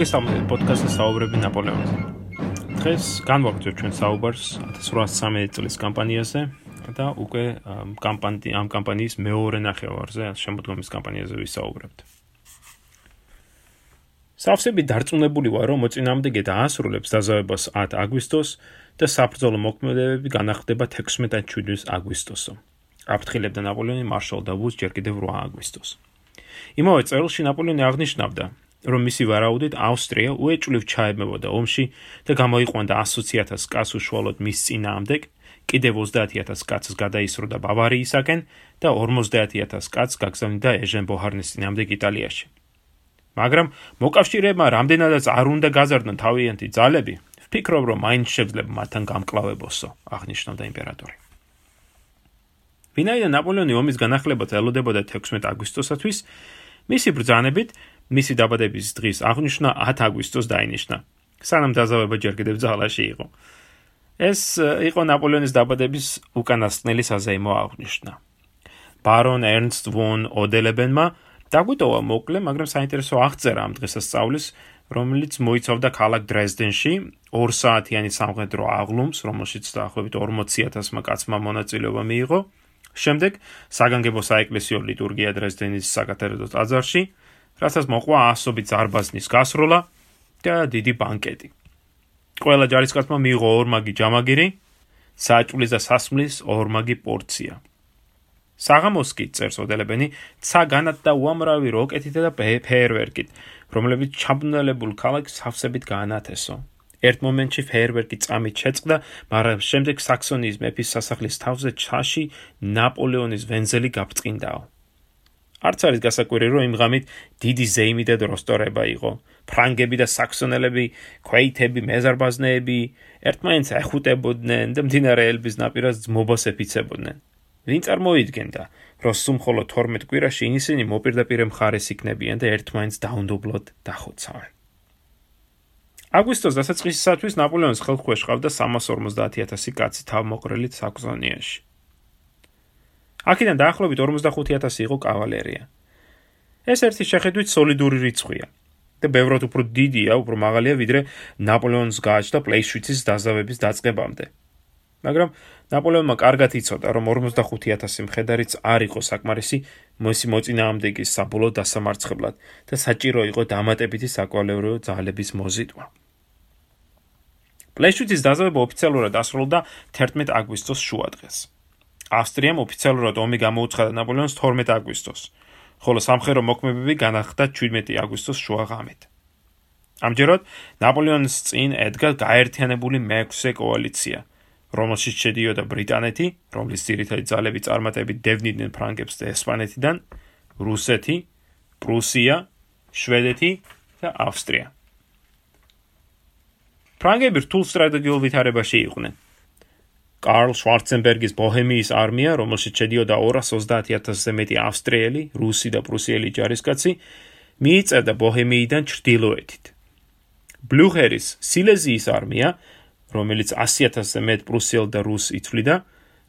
მოგესალმებით პოდკასტის საუბრები ნაპოლეონზე. დღეს განვაგრძობ ჩვენ საუბარს 1813 წლის კამპანიაზე და უკვე კამპანია ამ კამპანიის მეორე ნახევარზე, შემოდგომის კამპანიაზე ვისაუბრებთ. სავსები დარწმუნებული ვარ, რომ მოწინააღმდეგე დაასრულებს დაზავებას 10 აგვისტოს და საბრძოლო მოქმედებები განახლდება 16-17 აგვისტოსო. აფრთხილებდა ნაპოლეონი მარშალ დაბუს ჯერ კიდევ 8 აგვისტოს. იმავე წელს ნაპოლეონი აღნიშნავდა, რომ მისი ვარაუდით ავსტრია უეჭვლივ ჩაებმებოდა ომში და გამოიყვანდა 100.000 კაცს უშუალოდ მის წინააღმდეგ, კიდევ 30.000 კაცს გადაისროდა ბავარიისაკენ და 50.000 კაცს გაგზავნიდა ეჟენ ბოჰარნის წინააღმდეგ იტალიაში. მაგრამ მოკავშირეებმა რამდენადაც არ უნდა გაზარდონ თავიანთი ძალები, ვფიქრობ, რომ მაინც შეძლება მათთან გამკლავებოსო, აღნიშნავდა იმპერატორი. ვინაიდან ნაპოლეონი ომის განახლებაც ელოდებოდა 16 აგვისტოსათვის, მისი ბრძანებით მისი დაბადების დღის აღნიშნა 10 აგვისტოს დაინიშნა. სანამ დაზავება ჯერ კიდევ ძალაში იყო. ეს იყო ნაპოლეონის დაბადების უკანასკნელი საზეიმო აღნიშნა. ბარონ ერნსტ ვონ ოდელებენმა დაგვიტოვა მოკლე, მაგრამ საინტერესო აღწერა ამ დღესასწაულის, რომელიც მოიცავდა ქალაქ დრეზდენში 2 საათიანი სამხედრო აღლუმს, რომელშიც დაახლოებით 40000-მა კაცმა მონაწილეობა მიიღო. შემდეგ საგანგებო საეკლესიო ლიტურგია დრეზდენის საკათედრო ტაძარში რასაც მოყვა ასობით ზარბაზნის გასროლა და დიდი ბანკეტი. ყველა ჯარისკაცმა მიიღო ორმაგი ჯამაგირი, საჭulis და სასმლის ორმაგი პორცია. საღამოს კი წერს ოდელებენი, ცა განად და უამრავი როკეტით და ფეერვერკით, რომლებიც ჩაბნელებულ ქალაქს სავსებით გაანათესო. ერთ მომენტში ფეერვერკი წამით შეწყდა, მაგრამ შემდეგ საქსონიის მეფის სასახლის თავზე ჩაში ნაპოლეონის ვენზელი გაბწყინდაო. არც არის გასაკვირი, რომ იმ ღამით დიდი ზეიმი და დროსტორება იყო. ფრანგები და საქსონელები, ქვეითები, მეზარბაზნეები ერთმანეთს ეხუტებოდნენ და მდინარე ელბის ნაპირას ძმობას ეფიცებოდნენ. ვინ წარმოიდგენდა, რომ სულ 12 კვირაში ისინი მოპირდაპირე მხარეს იქნებიან და ერთმანეთს დაუნდობლოდ დახოცავენ. აგვისტოს დასაწყისისათვის ნაპოლეონის ხელქვეშ ყავდა 350.000 კაცი თავმოყრილი საქსონიაში. აქედან დაახლოებით 45000 იყო კავალერია. ეს ერთი შეხედვით სოლიდური რიცხვია და ბევრად უფრო დიდია, უფრო მაღალია ვიდრე ნაპოლეონის გააჩნდა პლეიშვიცის დაზავების დაწყებამდე. მაგრამ ნაპოლეონმა კარგად იცოდა, რომ 45000 მხედარიც არ იყო საკმარისი მოსი მოწინააღმდეგის საბოლოო დასამარცხებლად და საჭირო იყო დამატებითი საკვალერო ძალების მოზიდვა. პლეიშვიცის დაზავება ოფიციალურად დასრულდა 11 აგვისტოს შუადღეს. ავსტრიამ ოფიციალურად ომი გამოუცხადა ნაპოლეონს 12 აგვისტოს, ხოლო სამხედრო მოქმედებები განახლდა 17 აგვისტოს შუაღამით. ამჯერად ნაპოლეონის წინ ედგა გაერთიანებული მეექვსე კოალიცია, რომელშიც შედიოდა ბრიტანეთი, რომლის ძირითადი ძალები წარმატებით დევნიდნენ ფრანგებს და ესპანეთიდან, რუსეთი, პრუსია, შვედეთი და ავსტრია. ფრანგები რთულ სტრატეგიულ ვითარებაში იყვნენ. კარლ შვარცენბერგის ბოჰემიის არმია, რომელშიც შედიოდა 220000-ზე მეტი ავსტრიელი, რუსი და პრუსიელი ჯარისკაცი, მიიწევდა ბოჰემიიდან ჩრდილოეთით. ბლუხერის სილეზიის არმია, რომელიც 100000-ზე მეტ პრუსიელ და რუს ითვლიდა,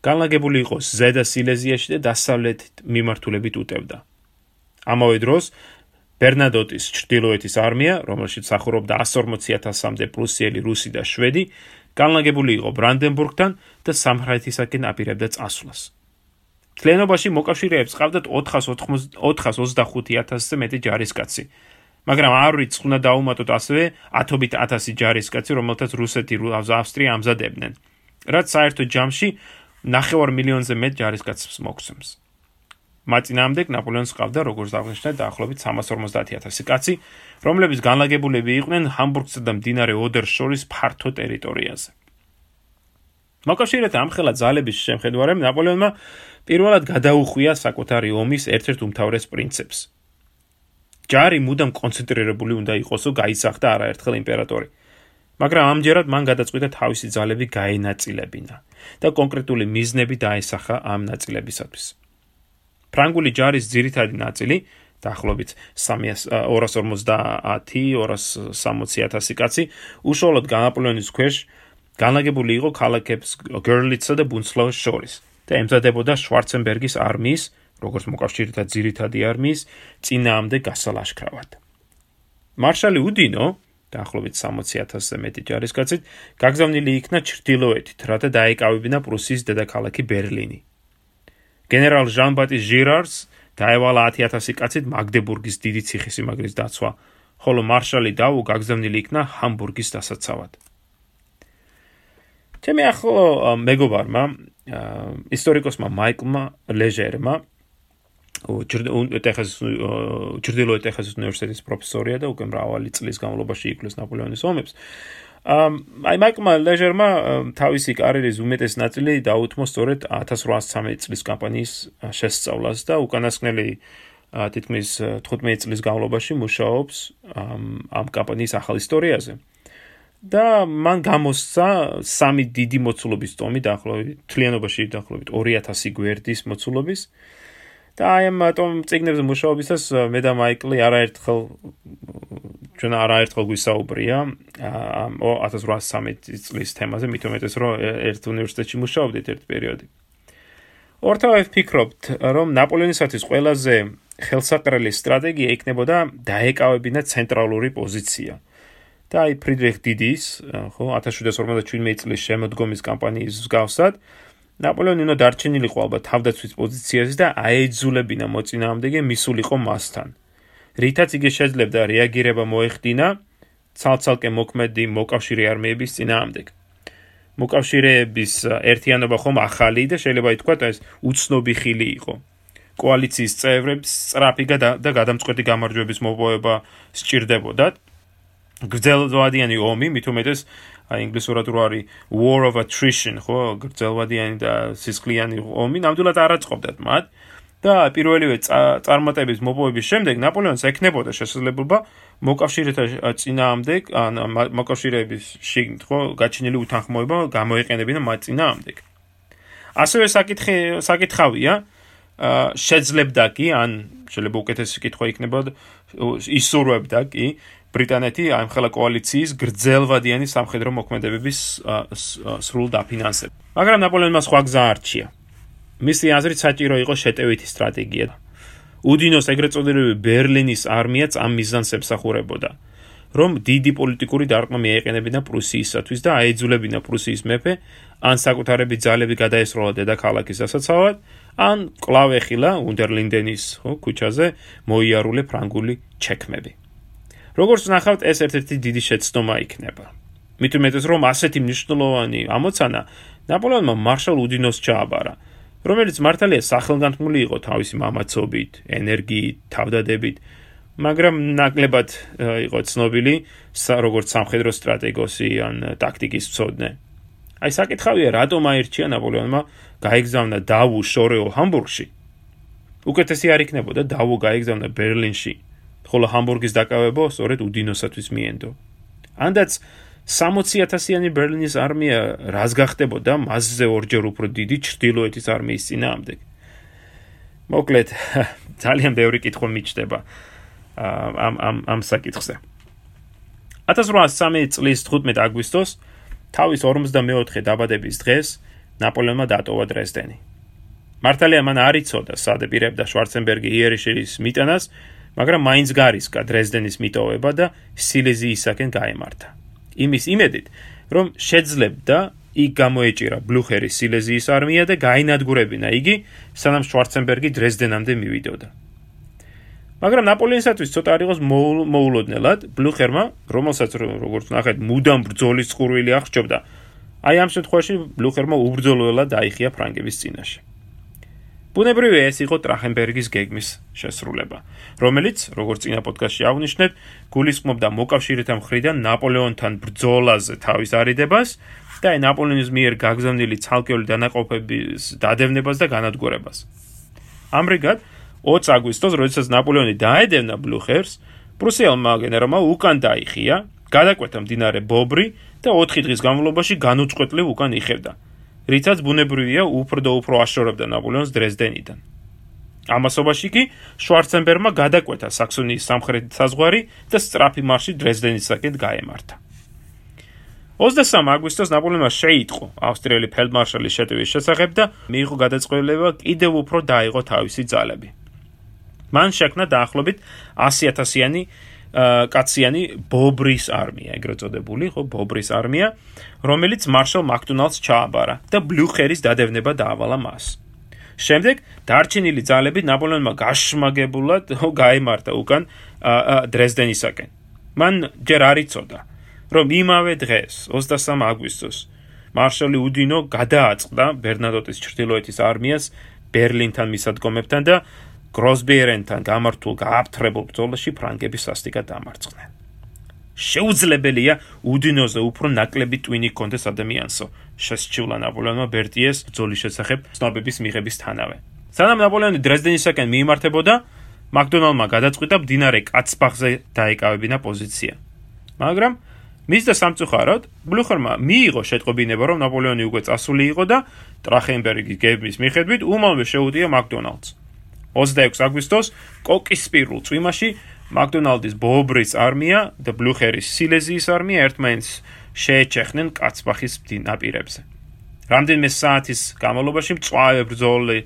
განლაგებული იყო ზედა სილეზიაში და დასავლეთით მიმართულებით უტევდა. ამავე დროს ბერნადოტის ჩრდილოეთის არმია, რომელშიც ახურობდა 140000-მდე პრუსიელი, რუსი და შვედი, განლაგებული იყო ბრანდენბურგთან და სამხრეთისაკენ აპირებდა წასვლას. თლიანობაში მოკავშირეებს ყავდათ 425.000-ზე მეტი ჯარისკაცი. მაგრამ არ რიცხუნა დაუმატოთ ასევე 10-ობით 1000 ჯარისკაცი, რომელთაც რუსეთი, ავსტრია ამზადებდნენ. რაც საერთო ჯამში 9 მილიონზე მეტ ჯარისკაცს მოგცემს. მაწინამდე ნაპოლეონს ყავდა როგორც აღნიშნეთ დაახლოებით 350.000 კაცი, რომლებიც განლაგებულები იყვნენ ჰამბურგსა და მდინარე ოდერს შორის ფართო ტერიტორიაზე. მოკავშირეთა ამხელა ძალების შემხედვარემ ნაპოლეონმა პირველად გადაუხვია საკუთარი ომის ერთ-ერთ უმთავრეს პრინციპს. ჯარი მუდამ კონცენტრირებული უნდა იყოსო გაისახდა არაერთხელ იმპერატორი. მაგრამ ამჯერად მან გადაწყვიტა თავისი ძალები გაენაწილებინა და კონკრეტული მიზნები დაესახა ამ ნაწილებისათვის. ფრანგული ჯარის ძირითადი ნაწილი დაახლოებით 250-260 კაცი უშუალოდ განაპოლეონის ქვეშ განლაგებული იყო ქალაქებს გერლიცსა და ბუნცლაუს შორის და ემზადებოდა შვარცენბერგის არმიის, როგორც მოკავშირეთა ძირითადი არმიის, წინაამდე გასალაშქრავად. მარშალი უდინო დაახლოებით 60000-ზე მეტი ჯარისკაცით გაგზავნილი იქნა ჩრდილოეთით, რათა დაეკავებინა პრუსიის დედაქალაქი ბერლინი. გენერალ ჟან-ბატის ჟირარს დაევალა 10000 კაცით მაგდებურგის დიდი ციხისიმაგრის დაცვა, ხოლო მარშალი დაუ გაგზავნილი იქნა ჰამბურგის დასაცავად. ჩემი ახლო მეგობარმა ისტორიკოსმა მაიკლმა ლეჟერმა ტეხას ჯრდილოეთ ტეხასის უნივერსიტეტის პროფესორია და უკვე მრავალი წლის განმავლობაში იკლეს ნაპოლეონის ომებს. აი მაიკლმა ლეჟერმა თავისი კარიერის უმეტეს ნაწილი დაუთმო სწორედ 1813 წლის კამპანიის შესწავლას და უკანასკნელი თითქმის 15 წლის განმავლობაში მუშაობს ამ კამპანიის ახალ ისტორიაზე. და მან გამოსცა სამი დიდი მოცულობის ტომი დაახლოებით თლიანობაში დაახლოებით 2000 გვერდის მოცულობის და აი ამ ტომ ციგნებზე მუშაობისას მე და მაიკლი არაერთხელ ჩვენ არაერთხელ გვისაუბრია ამ 1813 წლის თემაზე. მით უმეტეს რომ ერთ უნივერსიტეტში მუშაობდით ერთ პერიოდი. ორთავად ვფიქრობთ რომ ნაპოლეონისათვის ყველაზე ხელსაყრელი სტრატეგია იქნებოდა დაეკავებინა ცენტრალური პოზიცია. და აი ფრიდრიხ დიდის ხო 1757 წლის შემოდგომის კამპანიის მსგავსად ნაპოლეონი უნდა დარჩენილიყო ალბათ თავდაცვის პოზიციაზე და აეძულებინა მოწინააღმდეგე მისულიყო მასთან. რითაც იგი შეძლებდა რეაგირება მოეხდინა ცალ-ცალკე მოქმედი მოკავშირე არმიების წინააღმდეგ. მოკავშირეების ერთიანობა ხომ ახალი და შეიძლება ითქვათ ეს უცნობი ხილი იყო. კოალიციის წევრებს სწრაფი და გადამწყვეტი გამარჯვების მოპოვება სჭირდებოდათ. გრძელვადიანი ომი, მით უმეტეს აი ინგლისურად რო არის war of attrition, ხო, გრძელვადიანი და სისხლიანი ომი, ნამდვილად არ აწყობდათ მათ. და პირველივე წარმატების მოპოვების შემდეგ ნაპოლეონს ეკნებოდა შესაძლებლობა მოკავშირეთა წინააღმდეგ, ან მოკავშირეების შიგნით, ხო, გაჩენილი უთანხმოება გამოეყენებინა მათ წინააღმდეგ. ასევე საკითხი საკითხავია, შეძლებდა კი, ან შეიძლება უკეთესი კითხვა იქნებოდა, ისურვებდა კი ბრიტანეთი ამ ხელა კოალიციის გრძელვადიანი სამხედრო მოქმედებების სრულ დაფინანსება. მაგრამ ნაპოლეონმა სხვა გზა არჩია. მისი აზრით საჭირო იყო შეტევითი სტრატეგია. უდინოს ეგრეთ წოდებული ბერლინის არმია წამ მიზანს ემსახურებოდა, რომ დიდი პოლიტიკური დარტყმა მიეყენებინა პრუსიისათვის და აეძულებინა პრუსიის მეფე ან საკუთარები ძალები გადაესროლა დედაქალაქის დასაცავად, ან კლავ ეხილა უნდერლინდენის ქუჩაზე მოიარულე ფრანგული ჩექმები. როგორც ნახავთ, ეს ერთ-ერთი დიდი შეცდომა იქნება. მით უმეტეს რომ ასეთი მნიშვნელოვანი ამოცანა ნაპოლეონმა მარშალ უდინოს ჩააბარა, რომელიც მართალია სახელგანთმული იყო თავისი მამაცობით, ენერგიით, თავდადებით, მაგრამ ნაკლებად იყო ცნობილი როგორც სამხედრო სტრატეგოსი ან ტაქტიკის მცოდნე. აი საკითხავია, რატომ აირჩია ნაპოლეონმა გაიგზავნა დავუ შორეო ჰამბურგში? უკეთესი არ იქნებოდა დავუ გაიგზავნა ბერლინში, ხოლო ჰამბურგის დაკავება სწორედ უდინოსათვის მიენდო. ანდაც 60000-იანი ბერლინის არმია რას გახდებოდა მასზე ორჯერ უფრო დიდი ჩრდილოეთის არმიის წინააღმდეგ. მოკლედ, ძალიან ბევრი კითხვა მიჩნდება ამ ამ ამ საკითხზე. 1803 წლის 15 აგვისტოს თავის 54 დაბადების დღეს ნაპოლეონმა დატოვა დრეზდენი. მართალია მან არ იცოდა სად ეპირებდა შვარცენბერგი იერიშელის მიტანას, მაგრამ მაინც გარისკა დრეზდენის მიტოვება და სილეზიისაკენ გაემართა. იმის იმედით, რომ შეძლებდა იქ გამოეჭირა ბლუხერის სილეზიის არმია და გაინადგურებინა იგი, სანამ შვარცენბერგი დრეზდენამდე მივიდოდა. მაგრამ ნაპოლეონისათვის ცოტა არ იყოს მოულოდნელად, ბლუხერმა, რომელსაც როგორც ნახეთ, მუდამ ბრძოლის წყურვილი აღჭობდა, აი ამ შემთხვევაში ბლუხერმა უბრძოლველად დაიხია ფრანგების წინაშე. ბუნებრივია ეს იყო ტრახენბერგის გეგმის შესრულება, რომელიც, როგორც წინა პოდკასტში აღნიშნეთ, გულისხმობდა მოკავშირეთა მხრიდან ნაპოლეონთან ბრძოლაზე თავის არიდებას და აი ნაპოლეონის მიერ გაგზავნილი ცალკეული დანაყოფების დადევნებას და განადგურებას. ამრიგად, 20 აგვისტოს, როდესაც ნაპოლეონი დაედევნა ბლუხერს, პრუსიელმა გენერალმა უკან დაიხია, გადაკვეთა მდინარე ბობრი და 4 დღის განმავლობაში განუწყვეტლივ უკან იხევდა. რითაც ბუნებრივია უფრო და უფრო აშორებდა ნაპოლეონს დრეზდენიდან. ამასობაში კი შვარცენბერგმა გადაკვეთა საქსონიის სამხრეთი საზღვარი და სწრაფი მარში დრეზდენისაკენ გაემართა. 23 აგვისტოს ნაპოლეონმა შეიტყო ავსტრიელი ფელდმარშალის შეტევის შესახებ და მიიღო გადაწყვეტილება კიდევ უფრო დაიღო თავისი ძალები. მან შექმნა დაახლოებით 100.000-იანი კაციანი ბობრის არმია, ეგრეთ წოდებული, ხო, ბობრის არმია, რომელიც მარშალ მაკდონალდს ჩააბარა და ბლუხერის დადევნება დაავალა მას. შემდეგ დარჩენილი ძალები ნაპოლეონმა გაშმაგებულად გაემართა უკან დრეზდენისაკენ. მან ჯერ არ იცოდა, რომ იმავე დღეს, 23 აგვისტოს, მარშალი უდინო გადააწყდა ბერნადოტის ჩრდილოეთის არმიას ბერლინთან მისადგომებთან და გროსბიერენთან გამართულ გააფთრებულ ბრძოლაში ფრანგები სასტიკად დამარცხდნენ. შეუძლებელია უდინოზე უფრო ნაკლები ტვინი კონდეს ადამიანსო, შესჩივლა ნაპოლეონმა ბერტიეს ბრძოლის შესახებ ცნობების მიღების თანავე. სანამ ნაპოლეონი დრეზდენისაკენ მიიმართებოდა, მაკდონალმა გადაწყვიტა მდინარე კაცბახზე დაეკავებინა პოზიცია. მაგრამ მის და სამწუხაროდ ბლუხერმა მიიღო შეტყობინება, რომ ნაპოლეონი უკვე წასული იყო და ტრახენბერგის გეგმის მიხედვით უმალვე შეუდია მაკდონალდს. 26 აგვისტოს კოკისპირულ წვიმაში მაკდონალდის ბობრის არმია და ბლუხერის სილეზიის არმია ერთმანეთს შეეჩეხნენ კაცბახის ნაპირებზე. რამდენიმე საათის განმავლობაში მწვავე ბრძოლი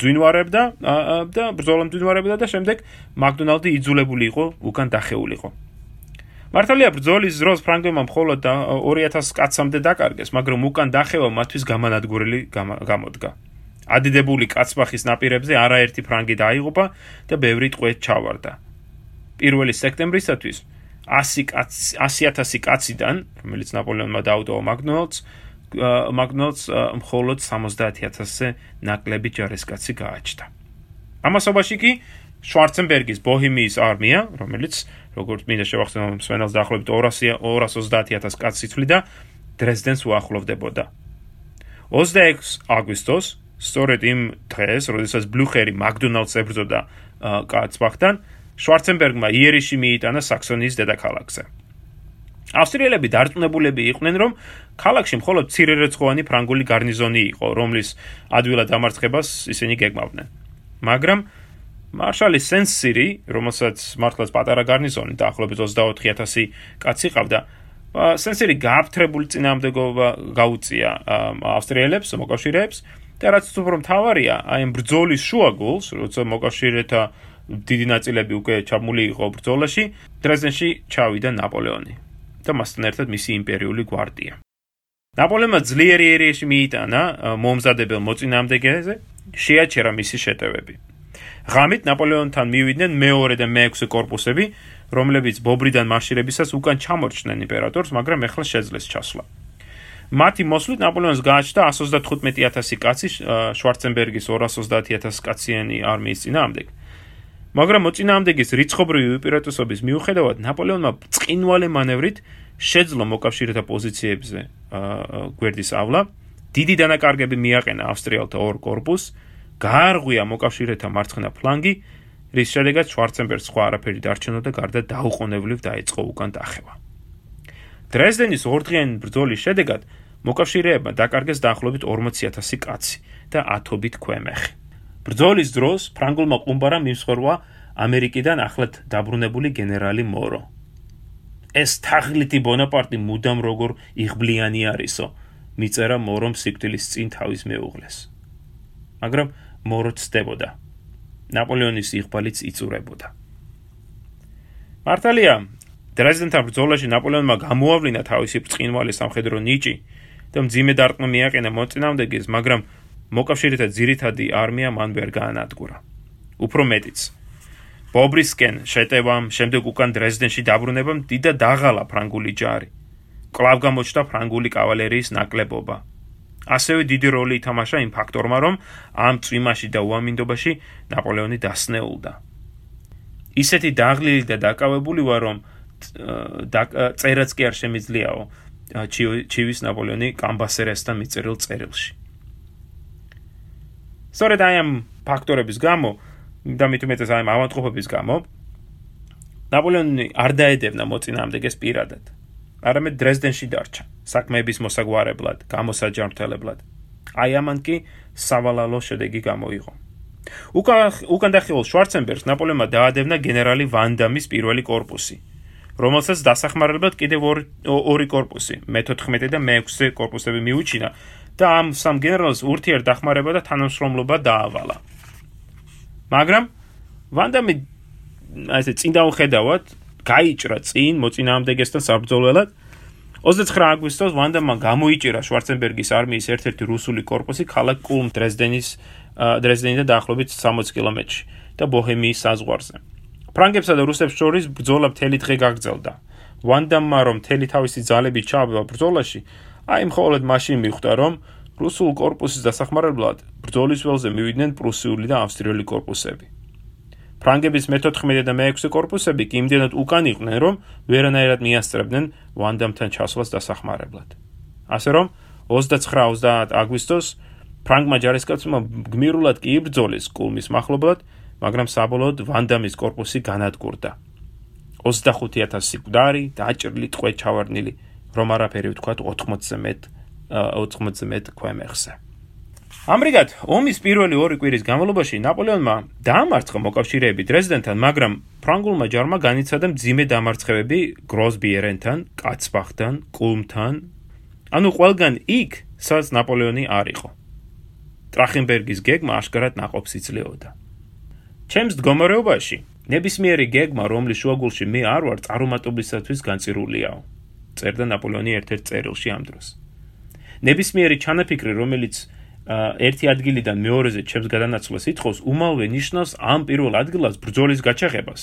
ძვინვარებდა და ბრძოლა ძვინვარებდა და შემდეგ მაკდონალდი იძულებული იყო უკან დახეულიყო. მართალია ბრძოლის დროს ფრანგებმა მხოლოდ 2000 კაცამდე დაკარგეს, მაგრამ უკან დახევა მათთვის გამანადგურელი გამოდგა. ადიდებული კაცბახის ნაპირებზე არაერთი ფრანგი დაიღუპა და ბევრი ტყვე ჩავარდა. 1 სექტემბრისათვის 100 კაცი 100000 კაციდან, რომელიც ნაპოლეონმა დაუტოვა მაგნოლდს, მაგნოლდს მხოლოდ 70000-ზე ნაკლები ჯარისკაცი გააჩნდა. ამასობაში კი შვარცენბერგის ბოჰემიის არმია, რომელიც როგორც მინდა შევახსენო მსვენელს დაახლოებით 200 230000 კაცი თვლიდა დრეზდენს უახლოვდებოდა. 26 აგვისტოს სწორედ იმ დღეს, როდესაც ბლუხერი მაკდონალდს ებრძოდა კაცბახთან, შვარცენბერგმა იერიში მიიტანა საქსონიის დედაქალაქზე. ავსტრიელები დარწმუნებულები იყვნენ, რომ ქალაქში მხოლოდ ცირერეცხოვანი ფრანგული გარნიზონი იყო, რომლის ადვილად დამარცხებას ისინი გეგმავდნენ. მაგრამ მარშალი სენსირი, რომელსაც მართლაც პატარა გარნიზონი და ახლობით 24000 კაცი ყავდა, სენსირი გააფთრებული წინამდებობა გაუწია ავსტრიელებს, მოკავშირეებს და რაც უფრო მთავარია, აი ამ ბრძოლის შუა გულს, როცა მოკავშირეთა დიდი ნაწილები უკვე ჩამული იყო ბრძოლაში, დრეზდენში ჩავიდა ნაპოლეონი და მასთან ერთად მისი იმპერიული გვარდია. ნაპოლეონმა ძლიერი ერიში მიიტანა მომზადებელ მოწინააღმდეგეზე, შეაჩერა მისი შეტევები. ღამით ნაპოლეონთან მივიდნენ მეორე და მეექვსე корпуსები, რომლებიც ბობრიდან მარშირებისას უკან ჩამორჩნენ იმპერატორს, მაგრამ ეხლა შეძლეს ჩასვლა. მათი მოსვლით ნაპოლეონს გააჩნდა 135000 კაცი შვარცენბერგის 230000 კაციანი არმიის წინააღმდეგ. მაგრამ მოწინააღმდეგის რიცხობრივი უპირატესობის მიუხედავად ნაპოლეონმა წყინვალე მანევრით შეძლო მოკავშირეთა პოზიციებზე გვერდის ავლა. დიდი დანაკარგები მიაყენა ავსტრიალთა ორ корпуს, გაარღვია მოკავშირეთა მარცხენა ფლანგი, რის შედეგად შვარცენბერგს სხვა არაფერი დარჩენოდა გარდა დაუყოვნებლივ დაიწყო უკან დახევა. დრეზდენის ორდღიანი ბრძოლის შედეგად მოკავშირეებმა დაკარგეს დაახლოებით 40000 კაცი და 10ობით ქვემეხი. ბრძოლის დროს ფრანგულმა ყუმბარამ იმსხვრვა ამერიკიდან ახლად დაბრუნებული გენერალი მორო. ეს თაღლითი ბონაპარტი მუდამ როგორ იღბლიანი არისო, მიწერა მორომ სიკვდილის წინ თავის მეუღლეს. მაგრამ მორო ცდებოდა. ნაპოლეონის იღბალიც იწურებოდა. მართალია, დრეზდენთან ბრძოლაში ნაპოლეონმა გამოავლინა თავისი ბრწყინვალე სამხედრო ნიჭი და მძიმე დარტყმა მიაყენა მოწინააღმდეგეს, მაგრამ მოკავშირეთა ძირითადი არმია მან ვერ გაანადგურა. უფრო მეტიც, ბობრისკენ შეტევამ, შემდეგ უკან დრეზდენში დაბრუნებამ დიდა დაღალა ფრანგული ჯარი. კლავ გამოჩნდა ფრანგული კავალერიის ნაკლებობა. ასევე დიდი როლი ითამაშა იმ ფაქტორმა, რომ ამ წვიმაში და უამინდობაში ნაპოლეონი დასნეულდა. ისეთი დაღლილი და დაკავებული ვარ, რომ წერაც კი არ შემიძლიაო ჩივის ნაპოლეონი კამბასერასთან მიწერილ წერილში. სწორედ აი ამ ფაქტორების გამო და მით უმეტეს აი ამ ავადმყოფობის გამო ნაპოლეონი არ დაედევნა მოწინააღმდეგეს პირადად. არამედ დრეზდენში დარჩა, საქმეების მოსაგვარებლად, გამოსაჯანმრთელებლად. აი ამან კი სავალალო შედეგი გამოიღო. უკან უკანდახეულ შვარცენბერგს ნაპოლეონმა დაადევნა გენერალი ვანდამის პირველი корпуსი, რომელსაც დასახმარებლად კიდევ ორი корпуსი, მე-14 და მე-6 корпуსები მიუჩინა და ამ სამ გენერალს ურთიერ დახმარება და თანამშრომლობა დაავალა. მაგრამ ვანდამი ასე წინდა უხედავად, გაიჭრა წინ მოწინააღმდეგესთან საბრძოლველად 29 აგვისტოს ვანდამმა გამოიჭირა შვარცენბერგის არმიის ერთ-ერთი რუსული корпуსი ქალაქ კულმ დრეზდენის დრეზდენიდან დაახლოებით 60 კილომეტრში და ბოჰემიის საზღვარზე. ფრანგებსა და რუსებს შორის ბრძოლა მთელი დღე გაგრძელდა. ვანდამმა რომ მთელი თავისი ძალები ჩააბვა ბრძოლაში, აი მხოლოდ მაშინ მიხვდა, რომ რუსულ корпуსის დასახმარებლად ბრძოლის ველზე მივიდნენ პრუსიული და ავსტრიული корпуსები. ფრანგების მე-14 და მე-6 корпуსები კი იმდენად უკან იყვნენ, რომ ვერანაირად მიასწრებდნენ ვანდამთან ჩასვლას დასახმარებლად. ასე რომ 29-30 აგვისტოს ფრანგმა ჯარისკაცებმა გმირულად კი იბრძოლეს კულმის מחლობლად მაგრამ საბოლოოდ ვანდამის корпуსი განადგურდა. 25000 მკვდარი, დაჭრილი, ტყვე ჩავარდნილი, რომ არაფერი ვთქვათ 80-ზე მეტ 80-ზე მეტ ქვემეხზე. ამრიგად, ომის პირველი ორი კვირის განმავლობაში ნაპოლეონმა დაამარცხა მოკავშირეები დრეზდენთან, მაგრამ ფრანგულმა ჯარმა განიცადა მძიმე დამარცხებები გროსბიერენთან, კაცბახთან, კულმთან, ანუ ყველგან იქ, სადაც ნაპოლეონი არ იყო. ტრახენბერგის გეგმა აშკარად ناقობს იძლეოდა. ჩემს მდგომარეობაში ნებისმიერი გეგმა, რომლის შუაგულში მე არ ვარ, წარუმატებლისათვის განწირულიაო. წერდა ნაპოლეონი ერთ-ერთ წერილში ამ დროს. ნებისმიერი ჩანაფიქრი, რომელიც ერთი ადგილიდან მეორეზე ჩემს გადანაცვლას ითხოვს, უმალვე ნიშნავს ამ პირველ ადგილას ბრძოლის გაჩაღებას.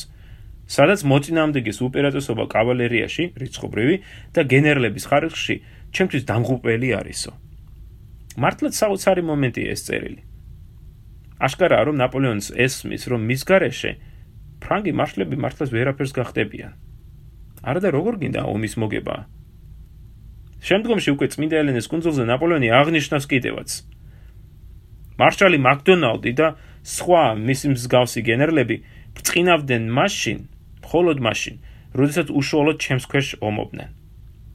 სადაც მოწინააღმდეგეს უპირატესობა კავალერიაში, რიცხობრივი და გენერლების ხარისხში ჩემთვის დამღუპელი არისო. მართლაც საოცარი მომენტი ეს წერილი. აშკარაა, რომ ნაპოლეონს ესმის, რომ მის გარეშე ფრანგი მარშლები მართლაც ვერაფერს გახდებიან. არა და როგორ გინდა ომის მოგება? შემდგომში უკვე წმინდა ელენეს კონძულზე ნაპოლეონი აღნიშნავს კიდევაც, მარშალი მაკდონალდი და სხვა მისი მსგავსი გენერლები ბრწყინავდნენ მაშინ, მხოლოდ მაშინ, როდესაც უშუალოდ ჩემს ქვეშ ომობდნენ.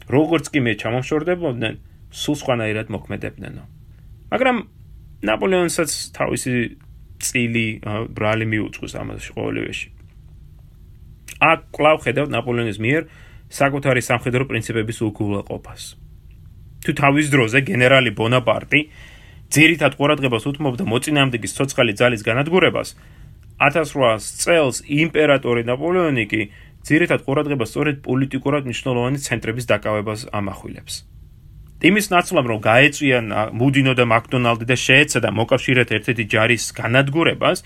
როგორც კი მე ჩამოშორდებოდნენ, სულ სხვანაირად მოქმედებდნენო. მაგრამ ნაპოლეონსაც თავისი წილი ბრალი მიუძღვის ამაში ყოველივეში. აქ კვლავ ხედავთ ნაპოლეონის მიერ საკუთარი სამხედრო პრინციპების უგულაყოფას. თუ თავის დროზე გენერალი ბონაპარტი ძირითად ყურადღებას უთმობდა მოწინააღმდეგის ცოცხალი ძალის განადგურებას, 1800 წელს იმპერატორი ნაპოლეონი კი ძირითად ყურადღებას სწორედ პოლიტიკურად მნიშვნელოვანი ცენტრების დაკავებას ამახვილებს. იმის ნაცვლად რომ გაეწვიან მუდინო და მაკდონალდი და შეეცადა მოკავშირეთა ერთ-ერთი ჯარის განადგურებას,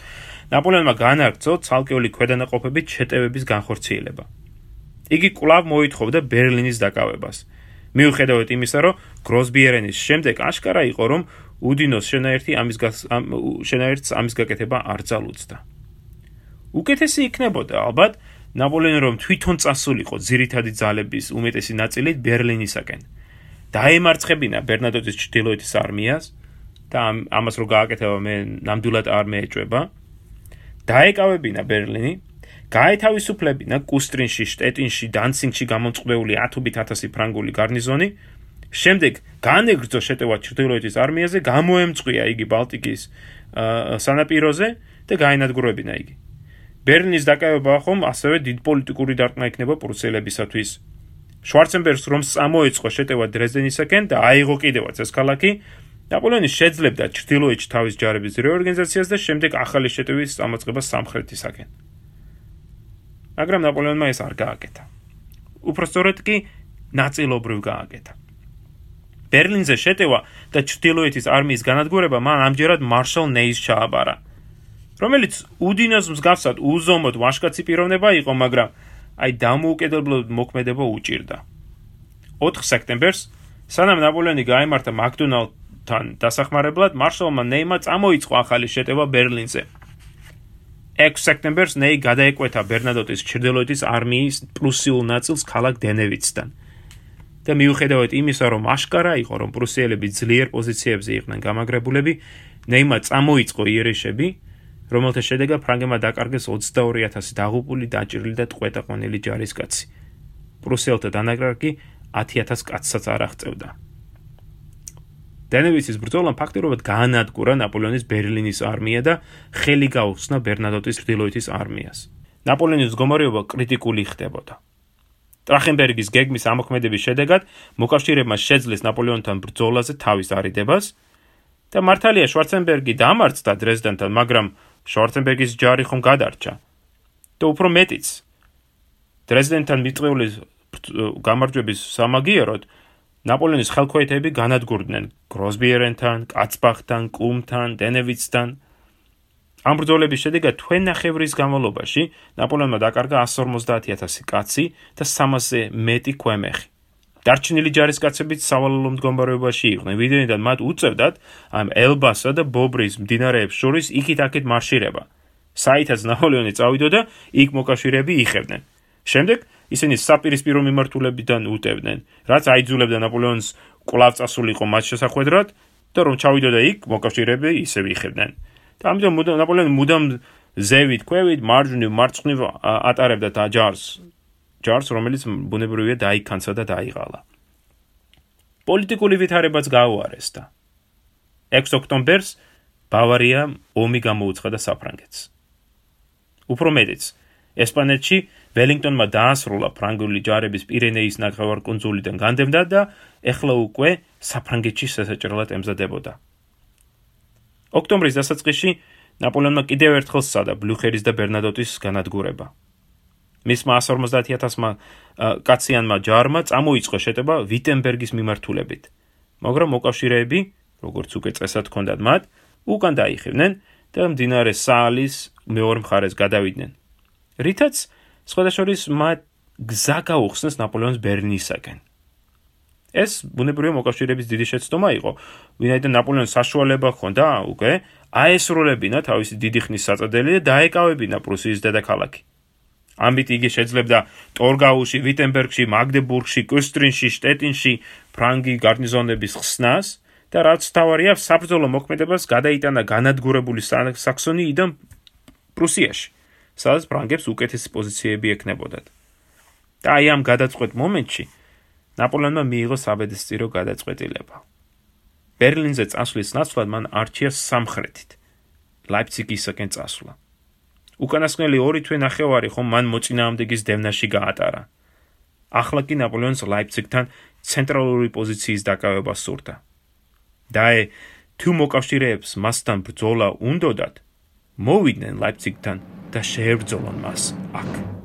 ნაპოლეონმა განაგრძო ცალკეული ქვედანაყოფებით შეტევების განხორციელება. იგი კვლავ მოითხოვდა ბერლინის დაკავებას. მიუხედავად იმისა, რომ გროსბიერენის შემდეგ აშკარა იყო, რომ უდინოს შენაერთი ამის შენაერთს ამის გაკეთება არ ძალუძდა. უკეთესი იქნებოდა ალბათ ნაპოლეონი რომ თვითონ წასულიყო ძირითადი ძალების უმეტესი ნაწილი ბერლინისაკენ. დაემარცხებინა ბერნადოტის ჩრდილოეთის არმიას და ამას რო გააკეთება მე ნამდვილად არ მეეჭება. დაეკავებინა ბერლინი, გაეთავისუფლებინა კუსტრინში, შტეტინში, დანცინგში გამომწყდეული 10.000 ფრანგული გარნიზონი შემდეგ განეგრძო შეტევა ჩრდილოეთის არმიაზე, გამოემწყვია იგი ბალტიკის სანაპიროზე და გაენადგურებინა იგი. ბერლინის დაკავება ხომ ასევე დიდ პოლიტიკური დარტყმა იქნება პრუსელებისათვის. შვარცენბერგს რომ წამოეწყო შეტევა დრეზდენისაკენ და აიღო კიდევაც ეს ქალაქი, ნაპოლეონი შეძლებდა ჩრდილოეთში თავის ჯარების რეორგანიზაციას და შემდეგ ახალი შეტევის წამოწყება სამხრეთისაკენ. მაგრამ ნაპოლეონმა ეს არ გააკეთა. უпроსტორედ კი ნაწილობრივ გააკეთა. ბერლინზე შეტევა და ჩრდილოეთის არმიის განადგურება მან ამჯერად მარშალ ნეის ჩააბარა, რომელიც უდინოს მსგავსად უზომოდ ვაშკაცი პიროვნება იყო, მაგრამ აი დამოუკიდებლად მოქმედება უჭირდა. 4 სექტემბერს, სანამ ნაპოლეონი გაემართა მაკდონალდთან დასახმარებლად, მარშალმა ნეიმა წამოიწყო ახალი შეტევა ბერლინზე. 6 სექტემბერს ნეი გადაეკვეთა ბერნადოტის ჩრდილოეთის არმიის პრუსიულ ნაწილს ქალაქ დენევიცთან. და მიუხედავად იმისა, რომ აშკარა იყო, რომ პრუსიელები ძლიერ პოზიციებზე იყვნენ გამაგრებულები, ნეიმა წამოიწყო იერიშები, რომელთა შედეგად ფრანგებმა დაკარგეს 22000 დაღუპული, დაჭრილი და ტყვეტაყვანილი ჯარისკაცი. პრუსიელთა დანაკარგი 10000 კაცსაც არ აღწევდა. დენევიცის ბრძოლამ ფაქტობრივად გაანადგურა ნაპოლეონის ბერლინის არმია და ხელი გაუხსნა ბერნადოტის ჭრდილოეთის არმიას. ნაპოლეონის მდგომარეობა კრიტიკული ხდებოდა. ტრახენბერგის გეგმის ამოქმედების შედეგად მოკავშირეებმა შეძლეს ნაპოლეონთან ბრძოლაზე თავის არიდებას და მართალია შვარცენბერგი დამარცხდა დრეზდენთან, მაგრამ შვარცენბერგის ჯარი ხომ გადარჩა. და უფრო მეტიც დრეზდენთან მიწვეული გამარჯვების სამაგიეროდ ნაპოლეონის ხელქვეითები განადგურდნენ გროსბიერენთან, კაცბახთან, კუმთან, დენევიცთან. ამ ბრძოლების შედეგად თვენახევრის განმავლობაში ნაპოლეონმა დაკარგა 150000 კაცი და 300-ზე მეტი ქვემეხი. დარჩენილი ჯარისკაცებიც სავალალო მდგომარეობაში იყვნენ, ვიდრეიდან მათ უწევდათ ამ ელბასა და ბობრის მდინარეებს შორის იქით-აქეთ მარშირება. საითაც ნაპოლეონი წავიდოდა, იქ მოკავშირეები იხევდნენ. შემდეგ ისინი საპირისპირო მიმართულებიდან უტევდნენ, რაც აიძულებდა ნაპოლეონს კვლავ წასულიყო მათ შესახვედრად და რომ ჩავიდოდა იქ, მოკავშირეები ისევ იხევდნენ. და ამიტომ ნაპოლეონი მუდამ ზევით, ქვევით, მარჯვნივ, მარცხნივ ატარებდა და ჯარს, რომელიც ბუნებრივია დაიქანცა და დაიღალა. პოლიტიკული ვითარებაც გაუარესდა. 6 ოქტომბერს ბავარია ომი გამოუცხადა საფრანგეთს. უფრო მეტიც, ესპანეთში ველინგტონმა დაასრულა ფრანგული ჯარების პირენეის ნახევარკუნძულიდან განდევნა და ეხლა უკვე საფრანგეთში სასაჭრელად ემზადებოდა. ოქტომბრის დასაწყისში ნაპოლეონმა კიდევ ერთხელ სცადა ბლუხერის და ბერნადოტის განადგურება. მისმა 150000-მა კაციანმა ჯარმა წამოიწყო შეტევა ვიტენბერგის მიმართულებით. მაგრამ მოკავშირეები, როგორც უკვე წესად ჰქონდათ მათ, უკან დაიხევნენ და მდინარე საალის მეორე მხარეს გადავიდნენ. რითაც სხვადასხვის მათ გზა გაუხსნეს ნაპოლეონის ბერლინისაკენ. ეს ბუნებრივია მოკავშირეების დიდი შეცდომა იყო, ვინაიდან ნაპოლეონის საშუალება ჰქონდა უკვე აესრულებინა თავისი დიდი ხნის საწოდელი და დაეკავებინა პრუსიის დედაქალაქი. ამით იგი შეძლებდა ტორგაუში, ვიტენბერგში, მაგდებურგში, კუსტრინში, შტეტინში ფრანგი გარნიზონების ხსნას და რაც თავარია საბრძოლო მოქმედებას გადაიტანა განადგურებული საქსონიიდან პრუსიაში. სადაც ფრანგებს უკეთესი პოზიციები ექნებოდათ. და აი ამ გადაწყვეტ მომენტში ნაპოლეონმა მიიღო საბედისწერო გადაწყვეტილება. ბერლინზე წასვლის ნაცვლად მან არჩია სამხრეთით, ლაიფციგისაკენ წასვლა. უკანასკნელი ორი თვე ნახევარი ხომ მან მოწინააღმდეგის დევნაში გაატარა. ახლა კი ნაპოლეონს ლაიფციგთან ცენტრალური პოზიციის დაკავება სურდა. დაე თუ მოკავშირეებს მასთან ბრძოლა უნდოდათ, მოვიდნენ ლაიფციგთან და შეებრძოლონ მას აქ.